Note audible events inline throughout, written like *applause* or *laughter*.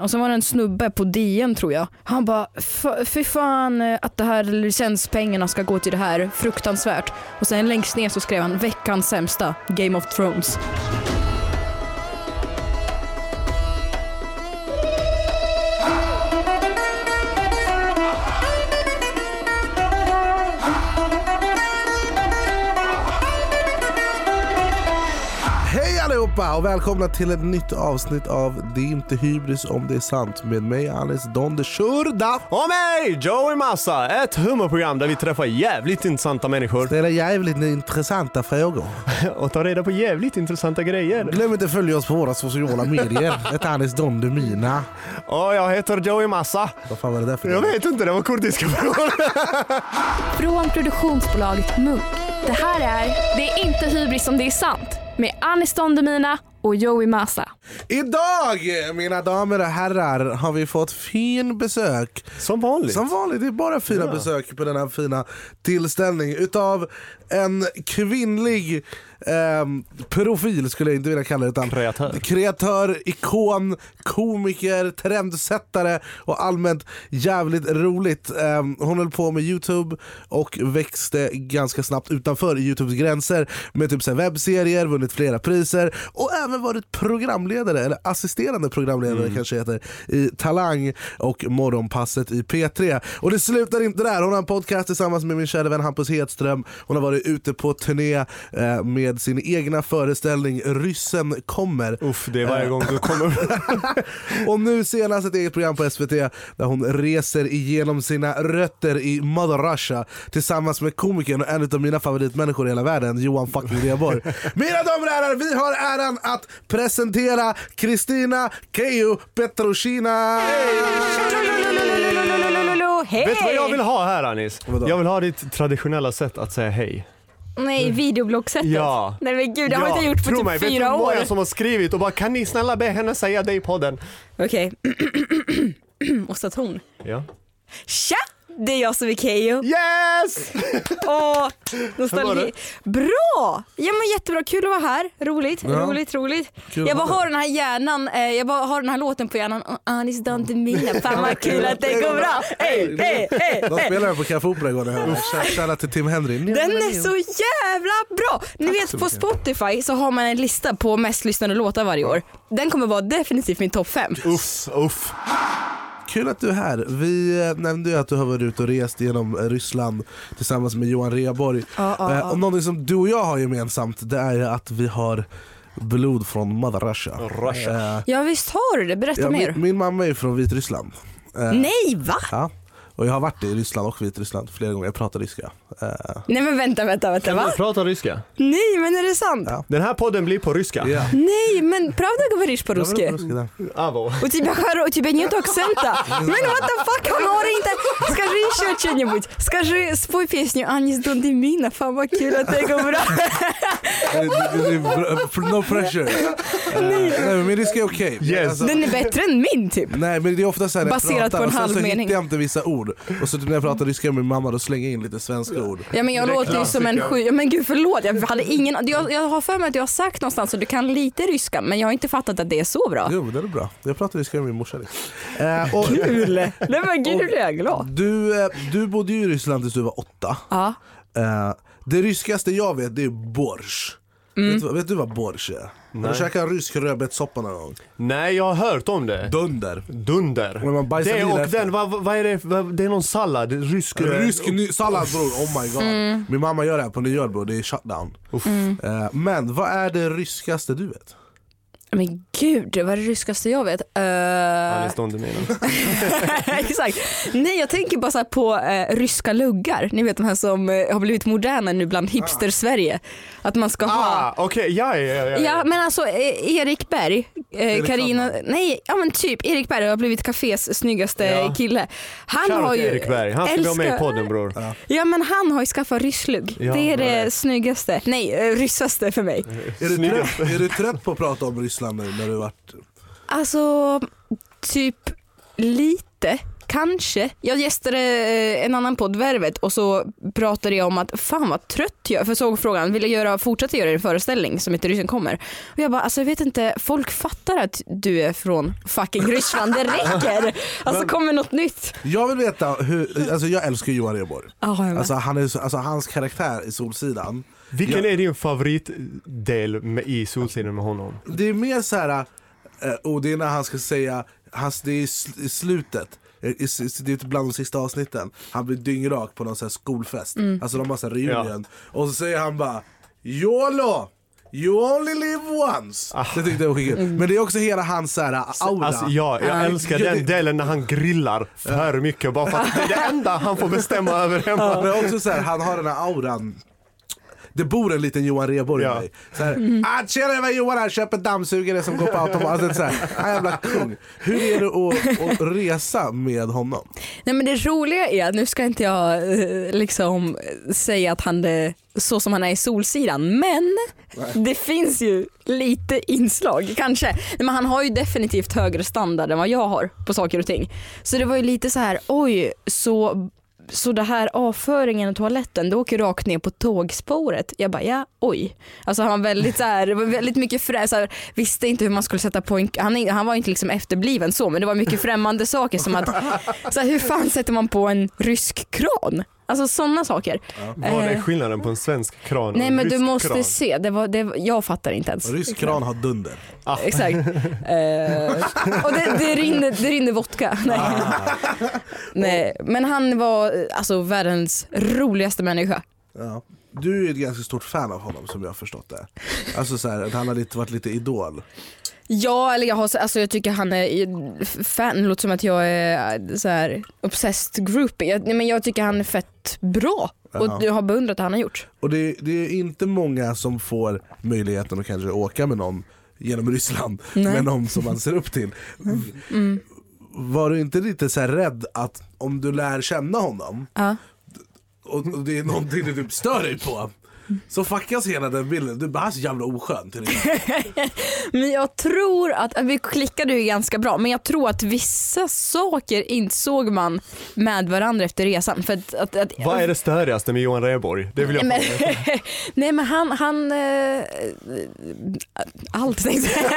Och sen var det en snubbe på DN tror jag. Han bara, fy fan eh, att det här licenspengarna ska gå till det här, fruktansvärt. Och sen längst ner så skrev han veckans sämsta, Game of Thrones. Allihopa och välkomna till ett nytt avsnitt av Det är inte hybris om det är sant med mig Alice Don Shurda. Och mig, Joey Massa, ett humorprogram där vi träffar jävligt intressanta människor Ställa jävligt intressanta frågor. *laughs* och tar reda på jävligt intressanta grejer. Glöm inte att följa oss på våra sociala medier. *laughs* Ett Alice Don de Mina. Och jag heter Joey Massa. Vad fan var det där för Jag vet inte, det var kurdiska frågor. *laughs* Från produktionsbolaget Munk. Det här är Det är inte hybris om det är sant med Anis Don Demina och Joey Massa. Idag mina damer och herrar har vi fått fin besök. Som vanligt. Som vanligt, det är bara fina Ja. besök på denna fina tillställning utav en kvinnlig ehm, profil skulle jag inte vilja kalla det utan Kreatör. kreatör, ikon, komiker, trendsättare och allmänt jävligt roligt. Ehm, hon höll på med Youtube och växte ganska snabbt utanför Youtubes gränser med typ så webbserier, vunnit flera priser och även varit programledare, eller assisterande programledare kanske heter, i Talang och Morgonpasset i P3. Och det slutar inte där, hon har en podcast tillsammans med min kära vän Hampus Hedström. Hon har varit ute på turné eh, med sin egna föreställning Ryssen kommer. Uff, det är varje gång du kommer. *laughs* Och nu senast ett eget program på SVT där hon reser igenom sina rötter i Mother Russia tillsammans med komikern och en av mina favoritmänniskor i hela världen, Johan fucking Rheborg. *laughs* Mina damer och herrar, vi har äran att presentera Kristina Keijo Petrushina! Hej! Vet du vad jag vill ha här Anis? Vadå? Jag vill ha ditt traditionella sätt att säga hej. Nej, videobloggsättet. Ja. Nej men gud, det har Ja, inte gjort på tro typ mig, vet du fyra hur år. många som har skrivit och bara kan ni snälla be henne säga det i podden? Okej. Måste ta ton. Ja. Tja! Det är jag som är Keyyo. Yes! *laughs* Åh, nostalgi. Bra! Ja men jättebra, kul att vara här. Roligt, Ja. roligt, roligt. Kul jag bara har den här hjärnan, eh, jag bara har den här låten på hjärnan. Oh, Anis Don Demina, fan vad kul att det går bra. Hey, De hey. spelade den på Café Opera igår när jag hörde. Shoutout till Tim Henry. Den är så jävla bra! Ni vet på. Spotify så har man en lista på mest lyssnade låtar varje år. Den kommer vara definitivt min topp fem. Uff, uff. Kul att du är här. Vi eh, nämnde ju att du har varit ute och rest genom eh, Ryssland tillsammans med Johan ja, Eh, ja. Och någonting som du och jag har gemensamt det är ju att vi har blod från Mother Russia. Russia. Ja visst har du det, berätta ja, mer. min, min mamma är från Vitryssland. Nej va? Ja. Och jag har varit i Ryssland och Vitryssland flera gånger, jag pratar ryska. Eh, Nej men vänta, vänta, vänta Kan va? du prata ryska? Nej men är det sant? Ja. Den här podden blir på ryska. ja. Nej men правда говоришь Jag по-русски? vill ryska där. Avo. У тебя, хоро... у тебя нет акцента. Men what the fuck, han har inte. Skажи еще что-нибудь. Скажи, спой песню Анис Дон Демина. Fan vad kul att det går bra. Eh, det- det- det- No pressure. Eh, nej men ryska är okej. Yes. Alltså, Den är bättre än min typ. Nej men det är ofta så här när jag Baserat pratar på en och sen halv så mening. hittar jag inte vissa ord. och så när jag pratar ryska med min mamma då slänger jag in lite svenska ord. Ja men jag låter ju som en sju... Ja, men gud förlåt, jag hade ingen... Jag, jag har för mig att jag har sagt någonstans att du kan lite ryska men jag har inte fattat att det är så bra. Jo men det är bra. Jag pratar ryska med min morsa. Eh, och, Kul! Nej men gud, nu blir jag glad. du, eh, du bodde ju i Ryssland tills du var åtta. Ja. Eh, det ryskaste jag vet det är borsch. Mm. Vet, du- vet du vad borsch är? Har du käkat rysk rödbetssoppa någon gång? Nej, jag har hört om det. Dunder. Dunder. Men man bajsar det och efter. den, vad, vad är det? Vad, det är någon sallad, rysk... Rysk ny- sallad bror, oh my god. Mm. Min mamma gör det här på nyår bror, det är shutdown. Uff. Eh, men vad är det ryskaste du vet? Men gud, vad är det ryskaste jag vet? Uh... Alice Don Demina. Exakt. Nej jag tänker bara så här på eh, ryska luggar. Ni vet de här som eh, har blivit moderna nu bland hipster-Sverige. Att man ska ha Ah, okej, ja, ja, ja, ja. Ja men alltså eh, Erik Berg, eh, nej ja men typ Erik Berg har blivit cafés snyggaste Ja. kille. Han Shoutout har ju, Erik Berg, han ska vara med i podden bror. Ja men han har ju skaffat rysslugg. Ja, det är det right. snyggaste, nej ryssaste för mig. Är du, trött, är du trött på att prata om Ryssland nu när du varit... Alltså typ lite. kanske. Jag gästade eh, en annan podd, Värvet, och så pratade jag om att fan vad trött jag är. För såg frågan, vill jag göra, fortsätta göra en föreställning som heter Ryssen kommer? Och jag bara, alltså jag vet inte, folk fattar att du är från fucking Ryssland, det räcker. *laughs* Alltså kommer något nytt. Jag vill veta hur, alltså jag älskar Johan Rheborg. Med. Alltså, han är, så- alltså hans karaktär i Solsidan. Vilken Ja. är din favoritdel med, i Solsidan med honom? Det är mer så här, eh, och det är när han ska säga, hans, det är i sl- i slutet. I- Det är typ bland de sista avsnitten. Han blir dyngrak på någon sån här skolfest. Alltså de har så här reunion. Och så säger han bara YOLO! You only live once! Det tyckte jag var skitkul. Men det är också hela hans så här, aura. Alltså, ja, jag älskar Ja, den delen när han grillar för mycket bara för att det är det enda han får bestämma över hemma. Men också så här, han har den här auran. Det bor en liten Johan Rheborg Ja. i mig. Så här, ah, tjena det var Johan här, köper dammsugare som går på automat. Alltså, så här, han är jävla kung. Hur är det att, att resa med honom? Nej men det roliga är, nu ska inte jag eh, liksom säga att han är så som han är i Solsidan, men det finns ju lite inslag kanske. Nej, Men han har ju definitivt högre standard än vad jag har på saker och ting. Så det var ju lite så här, oj, så så det här avföringen och toaletten, det åker rakt ner på tågspåret. Jag bara, ja, oj. Alltså han var väldigt så här, väldigt mycket frä, så här, visste inte hur man skulle sätta på en, han, han var inte liksom efterbliven så, men det var mycket *laughs* främmande saker som att, så här, hur fan sätter man på en rysk kran? Alltså sådana saker. Vad är Eh, skillnaden på en svensk kran och Nej en men du rysk måste kran? se, det var, det var, jag fattar inte ens. Rysk kran har dunder. *laughs* Exakt. Eh, och det, det, rinner, det rinner vodka. Nej. Nej. Men han var alltså världens roligaste människa. Ja. Du är ett ganska stort fan av honom som jag har förstått det. Alltså så här, att han har lite, varit lite idol. Ja, eller jag, har, alltså jag tycker han är fan, det låter som att jag är så här obsessed groupie. Jag, men jag tycker han är fett bra Ja. och jag har beundrat det han har gjort. Och det, det är inte många som får möjligheten att kanske åka med någon genom Ryssland, Nej. med någon som man ser upp till. Mm. Var du inte lite så rädd att om du lär känna honom Ja. och, och det är någonting du typ stör dig på så fuckas hela den bilden. Du bara, han är så jävla oskön till. *laughs* Men jag tror att, vi klickade ju ganska bra men jag tror att vissa saker insåg man med varandra efter resan. För att, att, att, Vad är det störigaste med Johan Rheborg? Det vill jag men, *laughs* nej men han, han eh, allt tänkte. *laughs*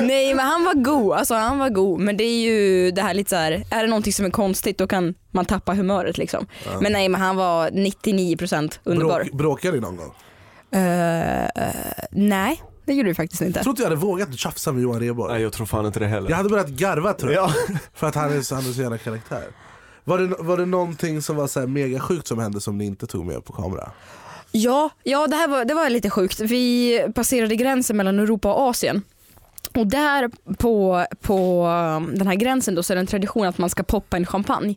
Nej men han var god, alltså han var god men det är ju det här lite så här, är det någonting som är konstigt då kan man tappa humöret liksom. Men nej men han var 99% underbar. Bråk, bråkade ni någon gång? Eh, nej det gjorde vi faktiskt inte. Jag tror inte jag hade vågat tjafsa med Johan Rheborg. Nej jag tror fan inte det heller. Jag hade börjat garva tror jag. Ja. *laughs* För att han är, så- han är så jävla karaktär. Var det, var det någonting som var så här mega sjukt som hände som ni inte tog med på kamera? Ja, ja det här var, det var lite sjukt. Vi passerade gränsen mellan Europa och Asien. Och där på, på um, den här gränsen då så är det en tradition att man ska poppa en champagne.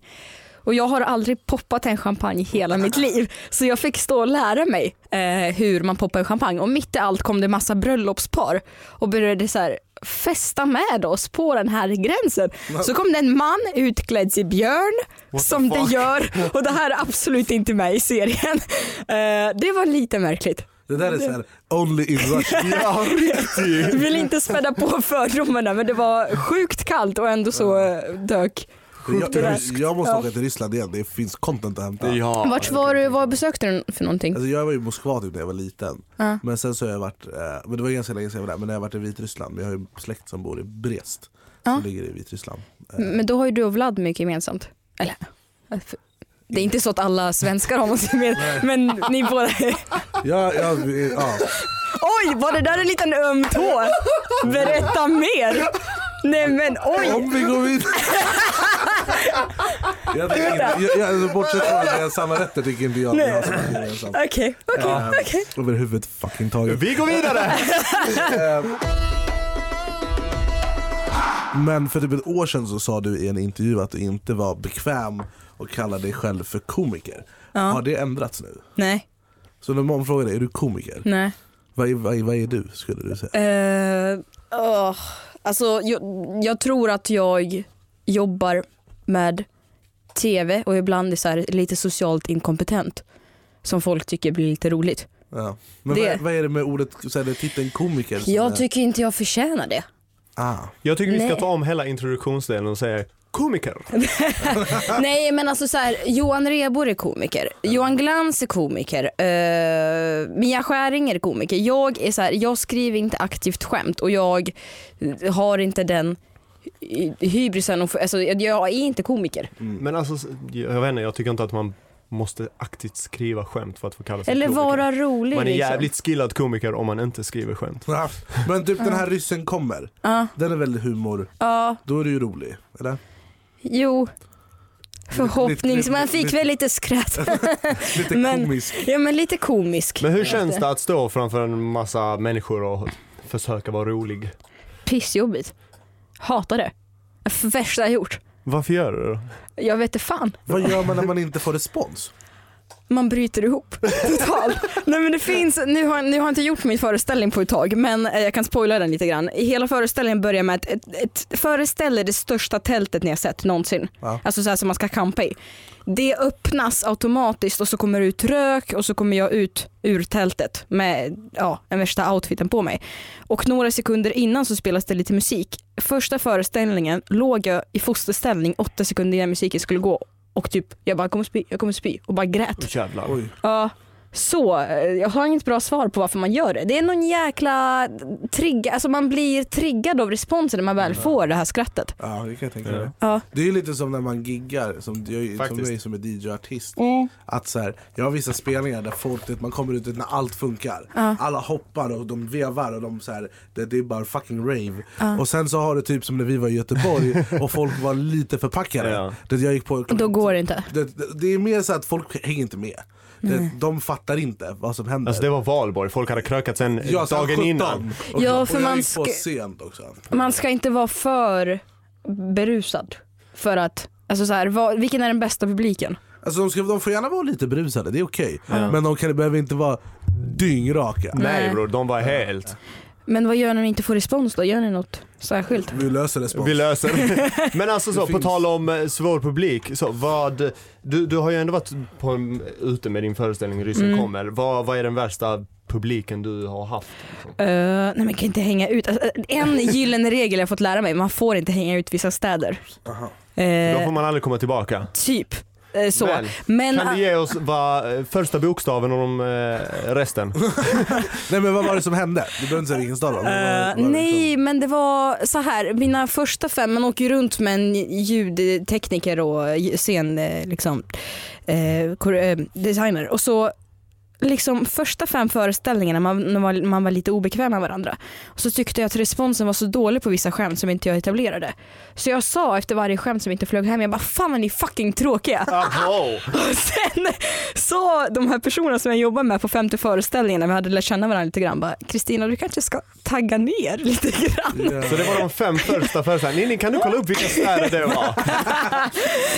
Och jag har aldrig poppat en champagne i hela mitt liv. Så jag fick stå och lära mig eh, hur man poppar en champagne. Och mitt i allt kom det massa bröllopspar och började så här festa med oss på den här gränsen. Så kom det en man utklädd till björn som det gör och det här är absolut inte med i serien. Eh, det var lite märkligt. Det där är så här, only in Russia. *laughs* Ja, riktigt. Vill inte späda på fördomarna men det var sjukt kallt och ändå så eh, dök. jag, jag, jag måste Ja. åka till Ryssland igen, det finns content att hämta. Ja. Vart var du, vad besökte du för någonting? Alltså jag var i Moskva typ när jag var liten. Ja. Men sen så har jag varit, eh, men det var ganska länge sedan jag var där, men jag har varit i Vitryssland. Men jag har ju släkt som bor i Brest. Ja. Som ligger i Vitryssland. Eh, Men då har ju du och Vlad mycket gemensamt. Eller? Det är inte så att alla svenskar har något gemensamt men ni båda... Ja, ja, ja. Oj, var det där en liten öm tå? Berätta mer! Nej men oj! Om vi går vidare. *laughs* jag tycker inte, jag, jag, alltså, bortsett från att vi har samma rätter tycker inte jag att vi har mycket gemensamt. Okej, okej, okej. Överhuvud fucking taget. Vi går vidare! Men för typ ett år sedan så sa du i en intervju att du inte var bekväm och kalla dig själv för komiker. Har det ändrats nu? Nej, Så när någon frågar dig, är du komiker? nej. Vad är, vad, är, vad är du skulle du säga? Uh, alltså, jag, jag tror att jag jobbar med tv och ibland är så här lite socialt inkompetent. Som folk tycker blir lite roligt. Ja. Men Det- vad, vad är det med ordet, så här, titeln komiker? som är- Jag tycker inte jag förtjänar det. ah. Jag tycker vi ska Nej. ta om hela introduktionsdelen och säga komiker. *laughs* Nej men alltså så här, Johan Rheborg är komiker, Johan Glans är komiker, uh, Mia Skäringer är komiker. Jag är så här, jag skriver inte aktivt skämt och jag har inte den hybrisen, och, alltså, jag är inte komiker. Men alltså, jag vet inte, jag tycker inte att man måste aktivt skriva skämt för att få kalla sig Eller komiker. vara rolig. Man är liksom. jävligt skillad komiker om man inte skriver skämt. Ja, Men typ den här ryssen kommer, Ja, den är väldigt humor, ja, då är du ju rolig, eller? jo. Förhoppnings, lite- man fick lite- väl lite skratt. *laughs* Lite Men- komisk. Ja men lite komisk. Men hur känns det att stå framför en massa människor och försöka vara rolig? Pissjobbigt. Hatar det. Värsta jag gjort. Varför gör du det då? Jag vet inte fan. Vad gör man när man inte får respons? Man bryter ihop *laughs* totalt. Nej men det finns, nu har, nu har jag inte gjort min föreställning på ett tag men eh, jag kan spoila den lite grann. Hela föreställningen börjar med att ett, ett, föreställ er det största tältet ni har sett någonsin. Ja. Alltså så här som man ska campa i. Det öppnas automatiskt och så kommer det ut rök och så kommer jag ut ur tältet med ja, den värsta outfiten på mig. Och några sekunder innan så spelas det lite musik. Första föreställningen låg jag i fosterställning åtta sekunder innan musiken skulle gå och typ jag bara jag kommer spy, jag kommer spy och bara grät. Jävlar. Ja, så eh, jag har inget bra svar på varför man gör det. Det är någon jäkla trigg, alltså man blir triggad av responsen när man väl får det här skrattet. Ja det kan jag tänka Ja. mig. Ja. Det är ju lite som när man giggar, som, jag, som Faktiskt. mig som är DJ-artist. Mm. Att så här, jag har vissa spelningar där folk, man kommer ut när allt funkar. Ja. Alla hoppar och de vevar och de så här, det, det är bara fucking rave. Och sen så har det typ som när vi var i Göteborg *laughs* och folk var lite förpackade. Ja. Det jag gick på, Då går det inte. det, det, det är mer så att folk hänger inte med. Det, de fattar inte vad som händer. Alltså det var valborg, folk hade krökat sen Ja, dagen 17. innan. Och, Ja, och för jag man gick på sent också. Man ska inte vara för berusad för att, alltså så här, vad, vilken är den bästa publiken? Alltså de, ska, de får gärna vara lite brusade, det är okej. Men de kan, behöver inte vara dyngraka. Nej Nej. bror, de var helt... Men vad gör ni när ni inte får respons då? Gör ni något särskilt? Vi löser respons. Vi löser *laughs* Men alltså så, på finns. tal om eh, svår publik, så vad, du, du har ju ändå varit på en, ute med din föreställning Ryssen Mm. kommer. Vad, vad är den värsta publiken du har haft? Uh, nej man kan inte hänga ut. Alltså, en gyllene regel jag fått lära mig, man får inte hänga ut vissa städer. Aha. Eh, Då får man aldrig komma tillbaka. Typ. Eh, så. Men, Men, kan du ge oss vad, eh, första bokstaven och de, eh, resten? *laughs* Nej men vad var det som hände? Du behöver inte säga vilken var det nej men det var så här. mina första fem, man åker runt med en ljudtekniker och scen liksom, eh, designer och så liksom första fem föreställningarna man, när man, man var lite obekväm med varandra. Och så tyckte jag att responsen var så dålig på vissa skämt som inte jag etablerade. Så jag sa efter varje skämt som inte flög hem, jag bara fan vad ni är fucking tråkiga. *laughs* Och sen sa de här personerna som jag jobbar med på femte föreställningen när vi hade lärt känna varandra lite grann, bara Kristina du kanske ska tagga ner *laughs* lite grann. Ja. Så det var de fem första föreställningarna. Nini kan du kolla upp vilka städer det var?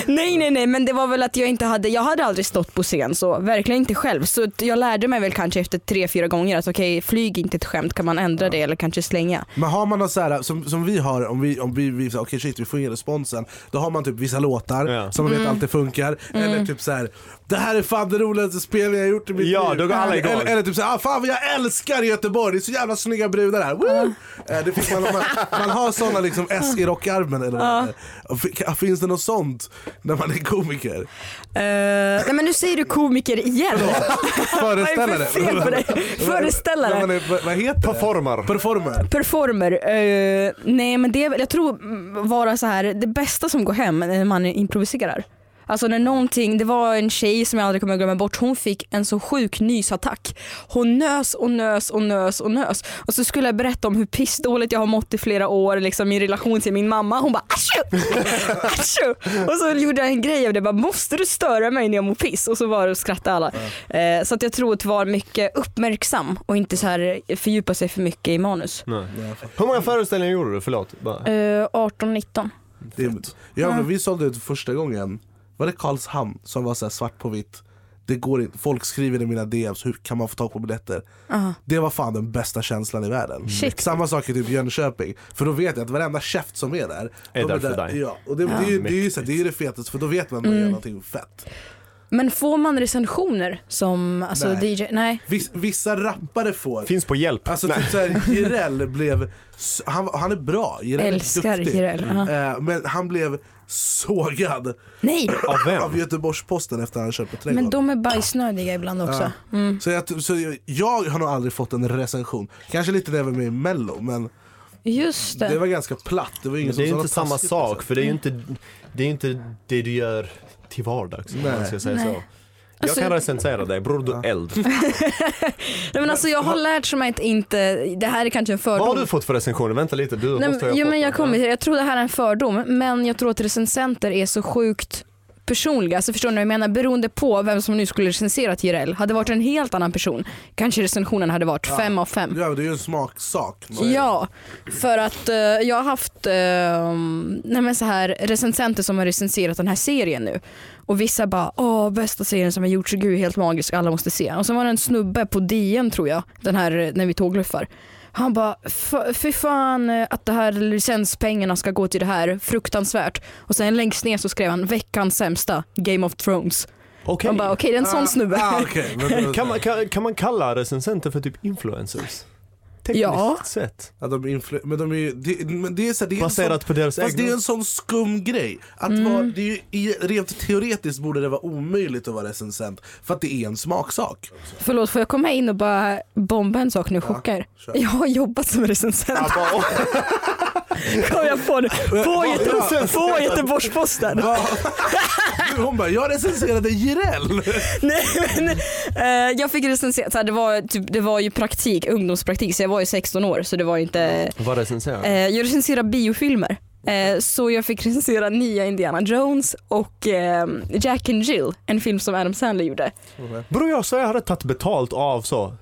*laughs* Nej nej nej men det var väl att jag inte hade, jag hade aldrig stått på scen så, verkligen inte själv. Så jag lärde mig väl kanske efter tre, fyra gånger att okej flyg inte ett skämt, kan man ändra det eller kanske slänga? Men har man något så här, som, som vi har, om vi, om vi, vi okej shit vi får ingen responsen, då har man typ vissa låtar Ja. som man Mm. vet alltid funkar, eller typ så här. Det här är fan det roligaste spelningen jag gjort i mitt Ja, liv. då går alla igång. eller, eller typ såhär, ah, fan vad jag älskar Göteborg, det är så jävla snygga brudar här. Woo! Eh, Det fick man, man, man har såna liksom *laughs* S i rockarmen eller vad fi- Finns det något sånt när man är komiker? Eh, nej men nu säger du komiker igen. Föreställare? *laughs* För? Föreställare. När man är, vad- heter det? Performer. Performer, eh, nej men det är väl- jag tror vara så här det bästa som går hem när man improviserar. Alltså när någonting, det var en tjej som jag aldrig kommer att glömma bort, hon fick en så sjuk nysattack. Hon nös och nös och nös och nös. Och så skulle jag berätta om hur pissdåligt jag har mått i flera år, liksom i relation till min mamma. Hon bara aschu! aschu! Och så gjorde jag en grej av det, bara måste du störa mig när jag mår piss? Och så var det och skrattade alla. Eh, så att jag tror att vara mycket uppmärksam och inte så här fördjupa sig för mycket i manus. Nej. Hur många föreställningar gjorde du? Förlåt. Bara. Eh, 18-19. Det är, ja, men vi sålde ut första gången, var det Karlshamn som var så här svart på vitt? Det går inte, folk skriver i mina DMs, hur kan man få tag på biljetter? Aha. Det var fan den bästa känslan i världen. Shit. Samma sak i typ Jönköping, för då vet jag att varenda käft som är där Är de där för dig. Ja, och det, det, är ju- det, är så här, det är ju det fetaste för då vet man att man Mm. gör någonting fett. Men får man recensioner som alltså Nej. DJ? Nej. Viss, vissa rappare får. Finns på hjälp. Alltså Nej. typ såhär, *laughs* Jireel blev, han, han är bra, Jireel Älskar. Jireel, ja. Eh, men han blev sågad Nej, Av vem? av Göteborgs-Posten efter att han kört på Trädgården. men de är bajsnödiga ibland också. Mm. Så, jag, så jag, jag har nog aldrig fått en recension. Kanske lite när jag var med i mello men Just det. det var ganska platt. Det var ingen Men det är inte samma sak för det är ju inte det, är inte det du gör till vardags om man ska säga Nej. så. Jag Alltså- kan recensera dig, bror du eld. *laughs* Nej, men alltså, jag har lärt mig att inte, det här är kanske en fördom. Vad har du fått för recensioner? Vänta lite, du Nej, måste ha men, jo, men jag, kommer, jag tror det här är en fördom men jag tror att recensenter är så sjukt personliga. Alltså förstår ni vad jag menar? Beroende på vem som nu skulle recensera Jireel. Hade det varit en helt annan person kanske recensionen hade varit fem av fem. Ja, det är ju en smaksak. Ja, för att eh, jag har haft uh, så här, recensenter som har recenserat den här serien nu. Och vissa bara, åh bästa serien som har gjorts, gud helt magisk, alla måste se. Och så var det en snubbe på DN tror jag, den här när vi tågluffar. Han bara, "F- fy fan eh, att det här licenspengarna ska gå till det här, fruktansvärt. Och sen längst ner så skrev han veckans sämsta, Game of Thrones. Okej. Man bara, okej det är en sån snubbe. Ah, okej, men *laughs* då- Kan, man, kan, kan man kalla recensenter för typ influencers? Tekniskt Ja. sett. Ja, de men de är det, men det är så här, det är en Baserat sån, på deras Fast det är egna. en sån skum grej. Att Mm. vara, det är ju, i- rent teoretiskt borde det vara omöjligt att vara recensent för att det är en smaksak. Förlåt, får jag komma in och bara bomba en sak nu kör. Jag har jobbat som recensent. Kom jag på nu. På, Göte- på Göteborgs-Posten. *laughs* Hon bara, jag recenserade Jireel. *laughs* Nej, men, eh, jag fick recensera, så här, det, var, typ, det var ju praktik, ungdomspraktik så jag var ju 16 år så det var inte, Vad recenserar eh, jag recenserar biofilmer. Eh, så jag fick recensera nya Indiana Jones och eh, Jack and Jill, en film som Adam Sandler gjorde. Bror jag sa jag hade tagit betalt av så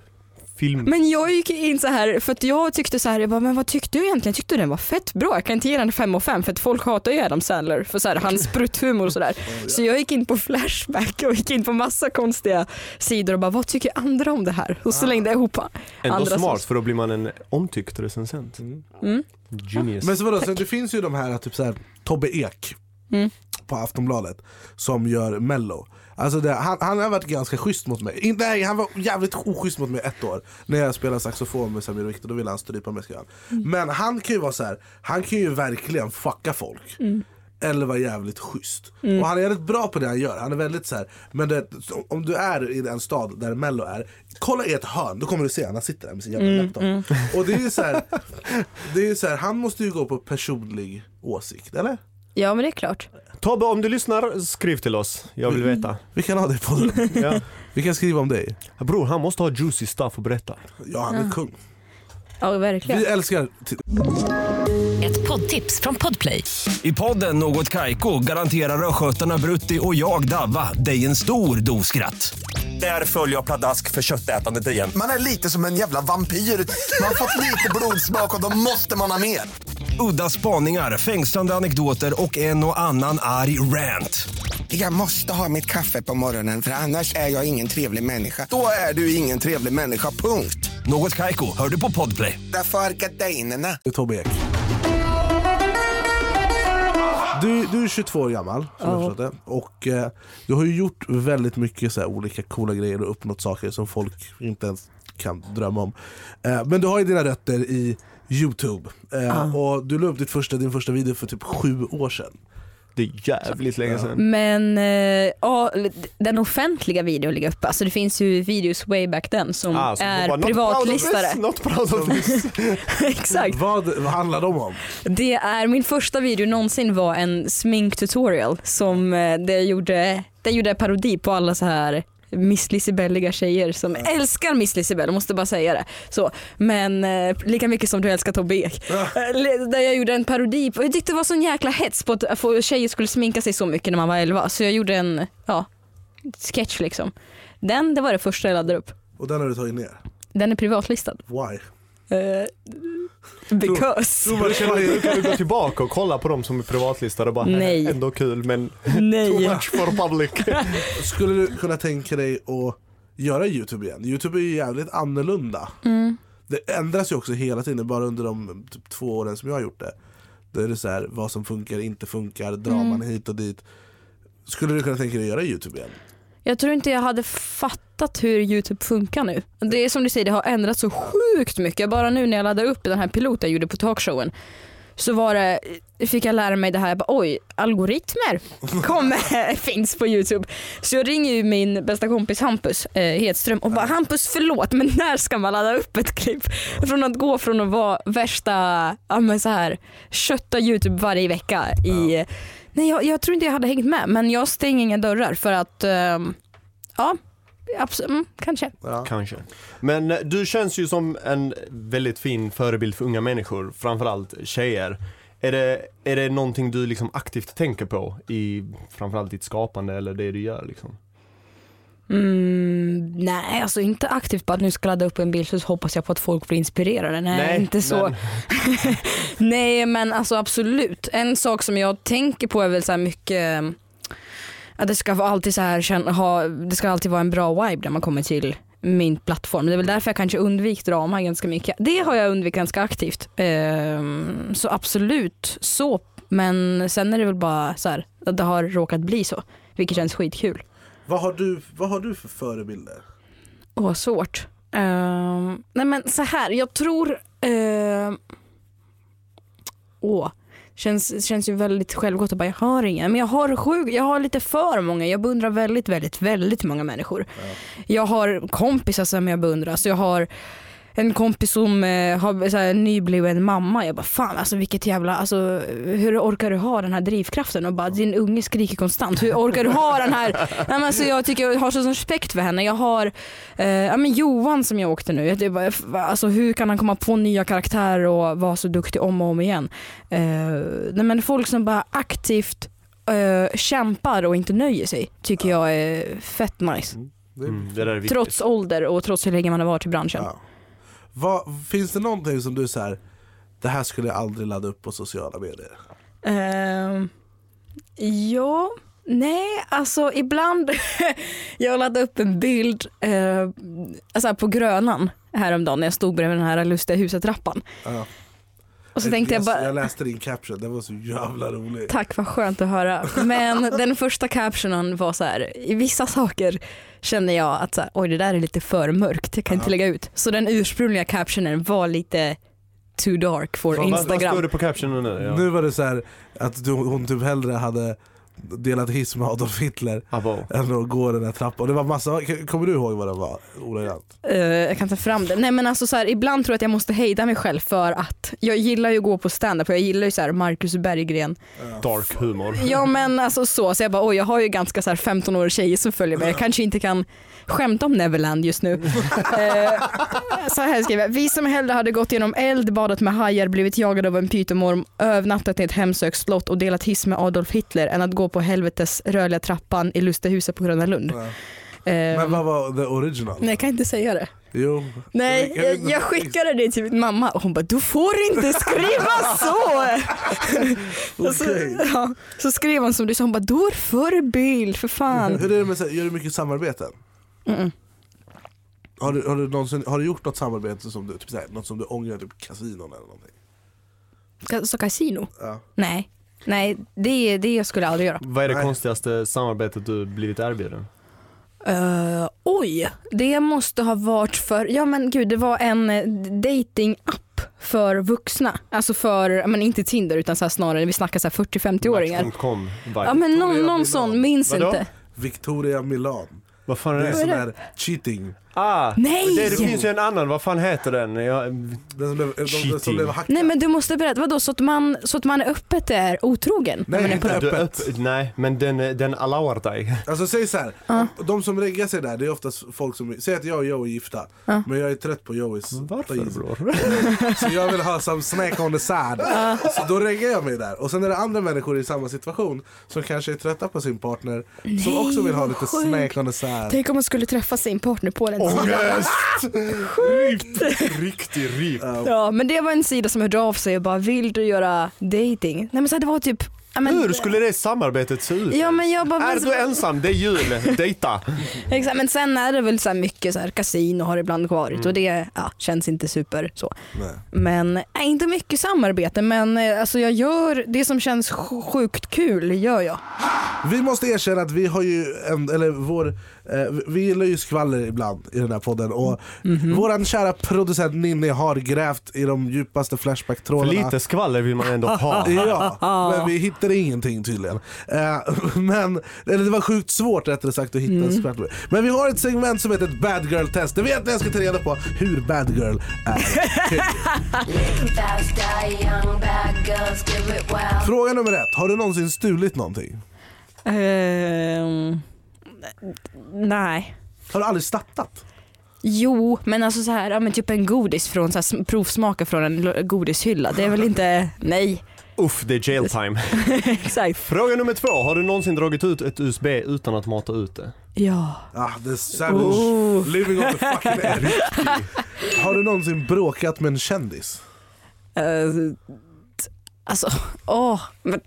film. Men jag gick in så här för att jag tyckte så här, jag bara, men vad tyckte du egentligen? Jag tyckte den var fett bra. Jag kan inte ge den 5 av 5 för att folk hatar ju Adam Sandler för så här, hans *laughs* sprutthumor och sådär. Så jag gick in på Flashback och gick in på massa konstiga sidor och bara, vad tycker andra om det här? Och slängde jag ihop Ändå andra smart som- för då blir man en omtyckt recensent. Mm. Genius. Men så vadå, så det finns ju de här, typ så här Tobbe Ek Mm. på Aftonbladet som gör mello. Alltså det, han, han har varit ganska schysst mot mig. In, nej, han var jävligt oschysst mot mig ett år. När jag spelade saxofon med Samir och Viktor, då ville han strypa mig. han. Men han kan ju vara så här, han kan ju verkligen fucka folk. Eller vara jävligt schysst. Och han är väldigt bra på det han gör. Han är väldigt så här, men det, om du är i en stad där mello är, kolla i ett hörn, då kommer du se han sitter där med sin jävla laptop. Och det är ju så här, *laughs* det är så här, han måste ju gå på personlig åsikt, eller? Ja men det är klart. Tobbe om du lyssnar, skriv till oss. Jag vill veta. Vi kan ha det på. *laughs* Ja. Vi kan skriva om dig. Bror han måste ha juicy stuff att berätta. Ja, han är kung. Ja verkligen. Vi älskar... Ett poddtips från Podplay. I podden Något Kaiko garanterar östgötarna Brutti och jag, Davva, dig en stor dos skratt. Där följer jag pladask för köttätandet igen. Man är lite som en jävla vampyr. Man har fått lite blodsmak och då måste man ha mer. Udda spaningar, fängslande anekdoter och en och annan arg rant. Jag måste ha mitt kaffe på morgonen för annars är jag ingen trevlig människa. Då är du ingen trevlig människa, punkt. Något Kaiko, hör du på Podplay. Därför är gardinerna. Det är Tobbe Ek. Du, du är 22 år gammal, som jag förstått det. Och eh, du har ju gjort väldigt mycket så här, olika coola grejer och uppnått saker som folk inte ens kan drömma om. Eh, men du har ju dina rötter i Youtube. Eh, Och du la upp ditt första, din första video för typ sju år sedan. Det är jävligt länge sedan. Men eh, ja, den offentliga videon ligger uppe. Alltså det finns ju videos way back then som Ah, så är bara, "Not privatlistade. proud of this, Not proud of this. *laughs* Exakt. Vad, vad handlar de om? Det är min första video någonsin var en sminktutorial som eh, det gjorde, det gjorde parodi på alla så här Miss Lisibelliga tjejer som älskar Miss Lisibell, måste bara säga det. Så, men eh, lika mycket som du älskar Tobbe Ek. Le- Där jag gjorde en parodi på, jag tyckte det var sån jäkla hets på att få tjejer skulle sminka sig så mycket när man var 11 så jag gjorde en ja, sketch liksom. Den, det var det första jag laddade upp. Och den har du tagit ner. Den är privatlistad. Why? Eh, because. Nu ni- kan vi gå tillbaka och kolla på dem som är privatlistade och bara Nej. ändå kul men too Nej. much for public. *laughs* Skulle du kunna tänka dig att göra Youtube igen? Youtube är ju jävligt annorlunda. Mm. Det ändras ju också hela tiden, bara under de typ, två åren som jag har gjort det. Då är det så här, vad som funkar, inte funkar, draman Mm. hit och dit. Skulle du kunna tänka dig att göra Youtube igen? Jag tror inte jag hade fattat hur Youtube funkar nu. Det är som du säger, det har ändrats så sjukt mycket. Bara nu när jag laddade upp den här piloten jag gjorde på talkshowen så var det, fick jag lära mig det här, jag bara, oj, algoritmer *laughs* kommer, *laughs* finns på Youtube. Så jag ringer ju min bästa kompis Hampus eh, Hedström och bara, Hampus förlåt men när ska man ladda upp ett klipp? Från att gå från att vara värsta, ja men så här, kötta Youtube varje vecka i, nej jag, jag tror inte jag hade hängt med men jag stänger inga dörrar för att, ehm, ja, absolut, mm, kanske. Ja. Kanske. Men eh, du känns ju som en väldigt fin förebild för unga människor, framförallt tjejer. Är det, är det någonting du liksom aktivt tänker på i framförallt ditt skapande eller det du gör liksom? Mm, nej, alltså inte aktivt bara nu ska ladda upp en bild så hoppas jag på att folk blir inspirerade. Nej, inte så. men- *laughs* Nej men alltså absolut. En sak som jag tänker på är väl så mycket eh, att det ska alltid så här, ha, det ska alltid vara en bra vibe när man kommer till min plattform. Det är väl därför jag kanske undvikit drama ganska mycket. Det har jag undvikit ganska aktivt. Ehm, så absolut så. Men sen är det väl bara så här, att det har råkat bli så. Vilket känns skitkul. Vad, har du, vad har du för förebilder? Åh, svårt. Ehm, nej men så här, jag tror... Uh, åh, känns, känns ju väldigt självgott att bara jag har inga. Men jag har, sjuk, jag har lite för många. Jag beundrar väldigt, väldigt, väldigt många människor. Jag har kompisar som jag beundrar. Så jag har en kompis som eh, har så här, nybliven mamma. Jag bara fan alltså vilket jävla, alltså hur orkar du ha den här drivkraften och bara din unge skriker konstant. Hur orkar du ha den här, *laughs* Nej, men alltså, jag tycker jag har så respekt för henne. Jag har eh, ja, men Johan som jag åkte nu, det bara, alltså, hur kan han komma på nya karaktärer och vara så duktig om och om igen. Eh, nej, men folk som bara aktivt eh, kämpar och inte nöjer sig tycker jag är fett nice. Mm, det är viktigt. Trots ålder och trots hur länge man har varit i branschen. Ja. Vad, finns det någonting som du så här, det här skulle jag aldrig ladda upp på sociala medier? Ehm, ja, nej alltså ibland, *laughs* jag laddade upp en bild eh, alltså på Grönan häromdagen när jag stod bredvid den här lustiga huset-trappan. Ja. Och så tänkte jag bara, jag läste din caption, den var så jävla rolig. tack vad skönt att höra. Men *laughs* den första captionen var så här, i vissa saker känner jag att så här, oj det där är lite för mörkt, jag kan inte lägga ut. Så den ursprungliga captionen var lite too dark for Vad, vad, vad Instagram. står det på captionen nu? Ja. Nu var det så här att du, hon typ hellre hade delat hiss med Adolf Hitler Abo. än att gå den här trappan. Och det var massa, kommer du ihåg vad det var? Ordagrant. Eh, jag kan ta fram det. Nej men alltså så här, ibland tror jag att jag måste hejda mig själv för att jag gillar ju att gå på stand-up och jag gillar ju så här Marcus Berggren. Dark humor. Ja men alltså så, så jag bara oj jag har ju ganska så här 15 år tjejer som följer mig. Jag kanske inte kan skämta om Neverland just nu. *laughs* Eh, så här skriver jag. Vi som hellre hade gått genom eld, badat med hajar, blivit jagade av en pytomorm, övernattat i ett hemsökt slott och delat hiss med Adolf Hitler än att gå på helvetes rörliga trappan i Lustahuset på Gröna Lund. Ja. Eh, Men vad var the original? nej jag kan inte säga det. Jo. Nej, Jag jag, skickade det till min mamma och hon bara du får inte skriva så. *laughs* Och så, ja, så skrev hon som du sa, hon bara du är förebild för fan. Hur är det med, gör du mycket samarbeten? Mm. Har du, har, du någonsin, har du gjort något samarbete som du, typ så här, något som du ångrar, typ kasinon eller någonting? Så kasino? Ja. Nej, nej det, det skulle jag aldrig göra. Vad är det Nej. konstigaste samarbetet du blivit erbjuden? Uh, oj, det måste ha varit för, ja men gud det var en eh, dating-app för vuxna. Alltså för, men inte Tinder utan så här snarare, vi snackar så här 40-50-åringar. Match.com vibe. Ja men någon, någon sån, minns Vadå? inte. Victoria Milan. Vad fan är Det är det? sån där cheating. Ah! Nej! Det, det finns ju en annan, vad fan heter den? Jag, Den som blev, de, de, som blev hackad. Nej men du måste berätta, vadå så att man, så att man öppet är otrogen? när Nej, man är på inte du, öppet. öpp, nej, men den, den allowar dig. Alltså säg så här. Ja. de som reggar sig där det är oftast folk som, säg att jag och Joey är gifta, Ja. men jag är trött på Joeys Varför bror? *laughs* Så jag vill ha some snack on the side. Så då reggar jag mig där. Och sen är det andra människor i samma situation som kanske är trötta på sin partner som Nej, också vill ha vad lite sjukt. snack on the side. Tänk om man skulle träffa sin partner på den Ångest! Riktig rip. Ja men det var en sida som hörde av sig och bara vill du göra dating? Nej men så här, det var typ Ja, men- Hur skulle det samarbetet se ut? Ja men jag bara... Är du ensam? Det är jul. Dejta. Exakt, men sen är det väl så här mycket så här, kasino har ibland varit och det ja, känns inte super så. Nej. Men äh, inte mycket samarbete men eh, alltså jag gör det som känns sj- sjukt kul gör jag. Vi måste erkänna att vi har ju en, eller vår, vi gillar ju skvaller ibland i den här podden och Mhm. våran kära producent Ninni har grävt i de djupaste För Flashback-trådarna. lite skvaller vill man ändå ha. *laughs* Ja, men vi hittade ingenting tydligen. Eh, men, eller det var sjukt svårt rättare sagt att hitta Mm. skvaller. Men vi har ett segment som heter bad girl test. Det vet jag ska ta reda på hur bad girl är. *laughs* Fråga nummer ett. Har du någonsin stulit någonting? Ehm, nej. Har du aldrig snattat? Jo, men alltså så här, ja, men typ en godis från så här, sm- provsmaka från en godishylla. Det är väl inte, nej. Uff, det är jail time. *laughs* Exakt. Fråga nummer två. Har du någonsin dragit ut ett USB utan att mata ut det? Ja. Ah, the savage Oh. living on the fucking edge. *laughs* Har du någonsin bråkat med en kändis? T- alltså, åh. men,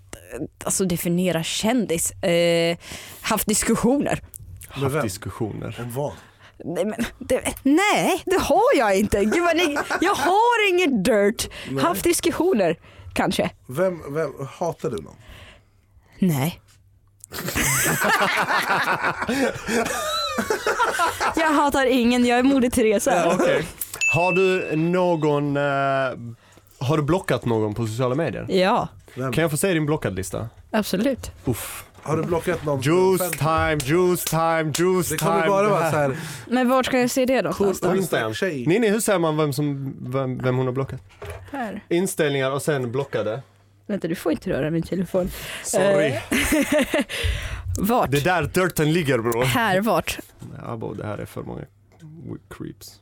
alltså definiera kändis. Eh, haft diskussioner. Haft vem? diskussioner. Om vad? Nej, men, det, nej, det har jag inte. Gud, vad ni, jag har inget dirt. Haft diskussioner, kanske. Vem, vem, hatar du någon? Nej. jag hatar ingen, jag är Moder Teresa. Okej. Har du någon, eh, har du blockat någon på sociala medier? Ja, Vem? Kan jag få se din blockadlista? absolut. Uff. Har du blockat någon? Juice time, juice time, juice Det time. kommer bara Det vara så här. Men vart ska jag se det då? Instagram. Tjej. Ninni, hur ser man vem, som, vem, vem hon har blockat? Här. Inställningar och sen blockade. Vänta, du får inte röra min telefon. Sorry. Eh. *laughs* Vart? Det där dirten ligger bror. Här, vart? Ja, bo, det här är för många creeps.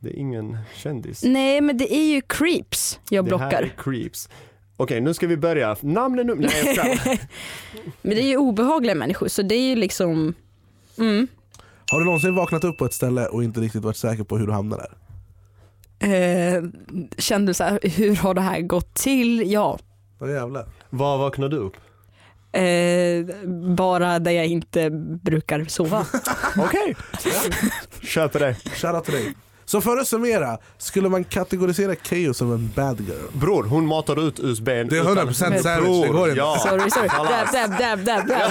Det är ingen kändis. Nej, men det är ju creeps jag Det här blockar. är creeps. Okej, nu ska vi börja. Namnen nu. Nej, jag. Men det är ju obehagliga människor, så det är ju liksom... Mm. Har du någonsin vaknat upp på ett ställe och inte riktigt varit säker på hur du hamnar där? Eh, kände så här, hur har det här gått till? Ja. Vad jävlar. Var vaknade du upp? Eh, bara där jag inte brukar sova. *laughs* Okej. *laughs* Köper det. Shoutout till dig. Så för att summera, skulle man kategorisera Keyyo som en bad girl? Bror, hon matar ut USB. Det är 100% savage, det går inte. Ja. Sorry, sorry. Dab, dab, dab, dab.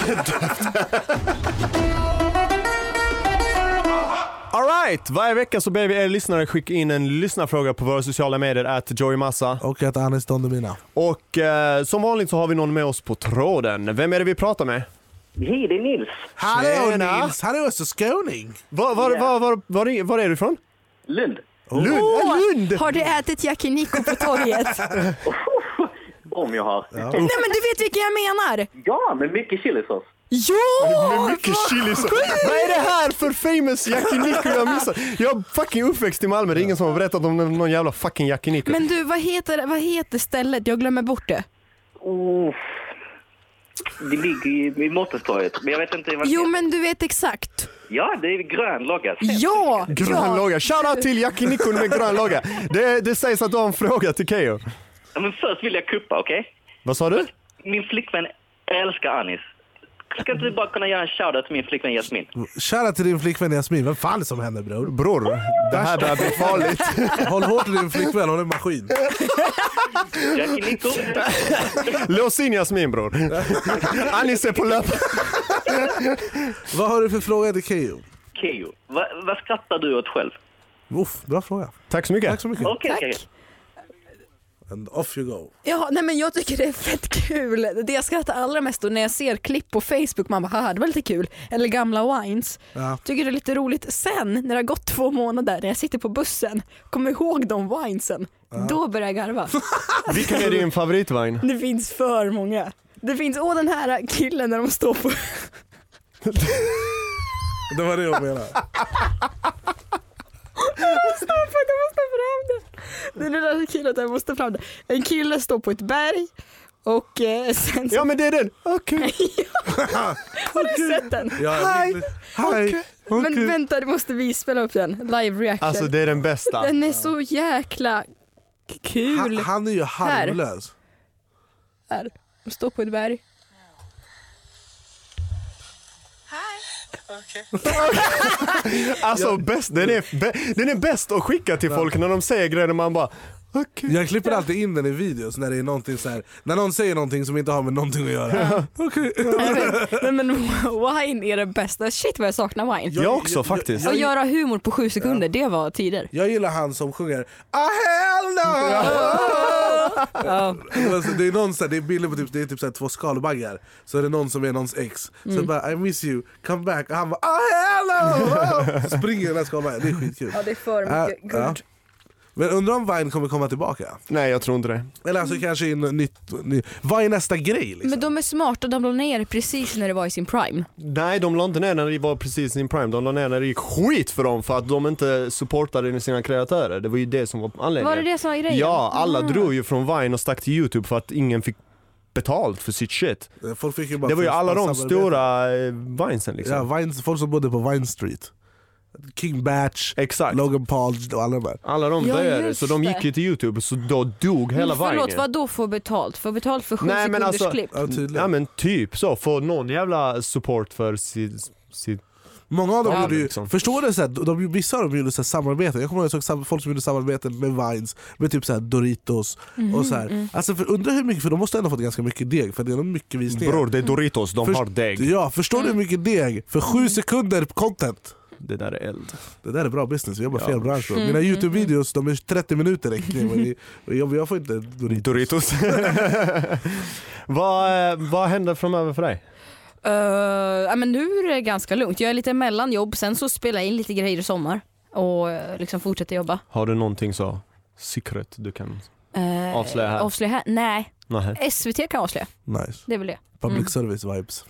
Alright, varje vecka så ber vi er lyssnare skicka in en lyssnarfråga på våra sociala medier, att Joey Massa. Och att Anis Don. Och eh, som vanligt så har vi någon med oss på tråden. Vem är det vi pratar med? Hej, det är Nils. Hallå Tjena. Nils, han är också skåning. Var, var, var, var, var, är- var är du ifrån? Lund. Lund? Ja, Lund! Har du ätit yakiniku på torget? *laughs* Om jag har. Nej men du vet vilka jag menar! Ja, med mycket chilisås. Ja! Med mycket chili så. Vad är det här för famous yakiniku jag missat? Jag är fucking uppväxt i Malmö, det är ingen som har berättat om någon jävla fucking yakiniku. Men du, vad heter, vad heter stället? Jag glömmer bort det. Oh. Det ligger i, i Mårtenstorget, men jag vet inte vad Jo men du vet exakt. Ja, det är grön logga. Ja! Grön logga. Shoutout till yakinikun med grön logga. Det, det sägs att du har en fråga till Keyyo. Ja, Men först vill jag kuppa, okej? Vad sa du? Min flickvän älskar Anis. Ska inte du bara kunna göra en shoutout till min flickvän Jasmin? Shoutout till din flickvän Jasmin, vad fan är det som händer bror? Bror, det här börjar bli farligt. *laughs* Håll hårt i din flickvän, hon är en maskin. Lås in Jasmin bror. Anis är på löp. Vad har du för fråga till Keyyo? Keyyo, vad, vad skrattar du åt själv? Uff, bra fråga. Tack så mycket. Tack så mycket. Okej, Tack. okej. And off you go. Ja, nej men jag tycker det är fett kul. Det jag skrattar allra mest åt när jag ser klipp på Facebook, man bara haha det var lite kul. Eller gamla wines. Ja. Tycker det är lite roligt. Sen när det har gått två månader, när jag sitter på bussen, kommer ihåg de winesen. Då börjar jag garva. *laughs* Vilken är din favoritvagn? Det finns för många. Det finns, åh den här killen när de står på... *laughs* Det var det jag menade. *laughs* Jag måste fram det. Det är den där killen, jag måste fram det. En kille står på ett berg och eh, sen så... Ja men det är den. Okej. *laughs* Har du sett den? Ja, Hej. Hej. Men vänta, du måste vi spela upp den. Live reaction. Alltså det är den bästa. Den är så jäkla k- kul. Han, han är ju harmlös. Här. Stå på ett berg. *laughs* Alltså bäst, den, är, bä- den är bäst att skicka till folk när de säger grejer man bara okej. Jag klipper alltid in den i videos när det är någonting så här, när någon säger någonting som inte har med någonting att göra. *laughs* Okej. Jag. Men, men wine är det bästa. Shit vad jag saknar wine. Jag också faktiskt. Och göra humor på sju sekunder, det var tider. Jag gillar han som sjunger Ah hell no! Ja. Alltså, det är någon så här, det är bilder på typ, det är typ så här, två skalbaggar, så är det någon som är någons ex. Så bara I miss you, come back. Och han bara ah hell no! Så *laughs* springer den här skalbaggen, det är skitkul. ja, det är för mycket ja. Men undrar om Vine kommer komma tillbaka? Nej jag tror inte det. Eller alltså kanske i en nytt, ny, vad är nästa grej liksom? Men de är smarta, de la ner precis när det var i sin prime. Nej de la inte ner när det var precis sin prime, de la ner när det gick skit för dem för att de inte supportade sina kreatörer. Det var ju det som var anledningen. Var det det som var grejen? Ja, alla Ah. drog ju från Vine och stack till Youtube för att ingen fick betalt för sitt shit. Folk fick ju bara Det var ju alla de samarbete. stora eh, Vinesen liksom. Ja, Vine, folk som bodde på Vine Street. King Batch, Exakt. Logan Paul och alla de där. Alla de Ja, just så de gick ju till Youtube så då dog hela Men Förlåt, vad då få betalt? Få betalt för sju Nej, men sekunders alltså- klipp? Ja. Ja men typ så, få någon jävla support för sitt, sitt Många av dem Ja, gjorde ju, liksom. förstår du, så här, de, vissa av dem gjorde så här, samarbeten, jag kommer ihåg jag såg folk som gjorde samarbeten med Vines, med typ så här Doritos och så här. Alltså för, undrar hur mycket, för de måste ändå ha fått ganska mycket deg för det är nog mycket visningar. Bror det är Doritos, de Först- har deg. Ja, förstår du hur mycket deg för sju sekunder content? Det där är eld. Det där är bra business, vi jobbar Ja. fel bransch bro. Mina youtube-videos de är 30 minuter räcker jag, jag får inte Doritos. Doritos. *laughs* vad, vad händer framöver för dig? Uh, ja, men nu är det ganska lugnt. Jag är lite mellan jobb, sen så spelar jag in lite grejer i sommar och eh, liksom fortsätter jobba. Har du någonting så secret du kan... Uh, Avslöja här. Avslöja här? Nej, Nej. SVT kan avslöja. Nice. Det är väl det. Public Mm. service vibes.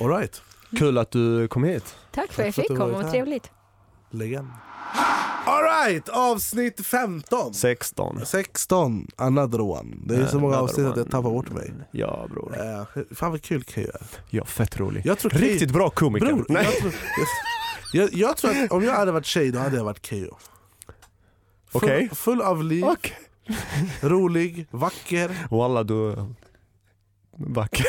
Alright, Kul att du kom hit. Tack för att jag Tack för att fick du komma, vad trevligt. legend. Alright, avsnitt 15. 16. 16, another one. Det är så många Another avsnitt att jag one. tappar bort mig. Ja bror. Uh, fan vad kul Keyyo är. Ja, fett rolig. Jag tror Riktigt bra komiker. Bror, Nej. jag, tror, jag, jag, tror att om jag hade varit tjej då hade jag varit Keyyo. Full, Okej. full av liv, Okej. rolig, vacker. Walla du vacker.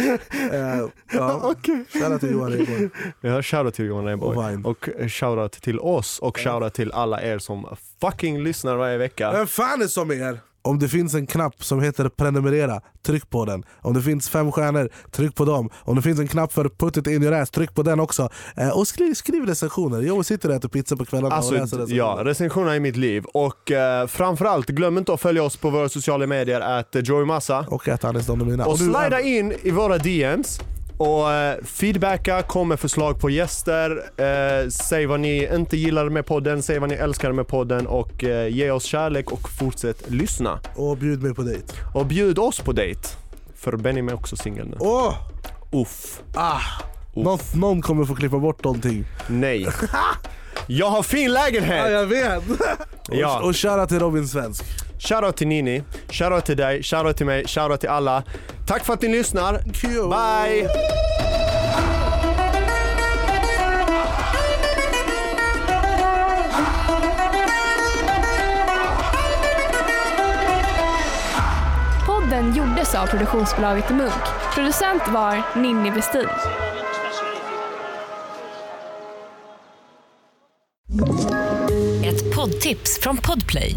Uh, *laughs* ja. *laughs* Okej. Shoutout till Johan Rheborg. Ja, shoutout till Johan Och Rheborg. Vine. Och eh, shoutout till oss och shoutout till alla er som fucking lyssnar varje vecka. Vem fan är som er? Om det finns en knapp som heter prenumerera, tryck på den. Om det finns fem stjärnor, tryck på dem. Om det finns en knapp för put it in your ass, tryck på den också. Eh, och skriv, skriv recensioner. Jag sitter och äter pizza på kvällarna och Alltså, läser recensioner. ja, recensionerna i mitt liv. Och eh, framförallt, glöm inte att följa oss på våra sociala medier, att Joey Massa. Och äta Anis Don Domina. Och nu- slida in i våra DMs och eh, feedbacka, kom med förslag på gäster, eh, säg vad ni inte gillar med podden, säg vad ni älskar med podden och eh, ge oss kärlek och fortsätt lyssna. Och bjud mig på dejt. Och bjud oss på dejt. För Benny är också singel nu. Åh! Uff. Ah! Någon, någon kommer få klippa bort någonting. Nej. *laughs* Jag har fin Ja, lägenhet! jag vet! Ja. Och, och köra till Robin Svensk. Shoutout till Nini, shoutout till dig, shoutout till mig, shoutout till alla. Tack för att ni lyssnar. Bye! Podden gjordes av produktionsbolaget Munk. Producent var Ninni Westin. Ett poddtips från Podplay.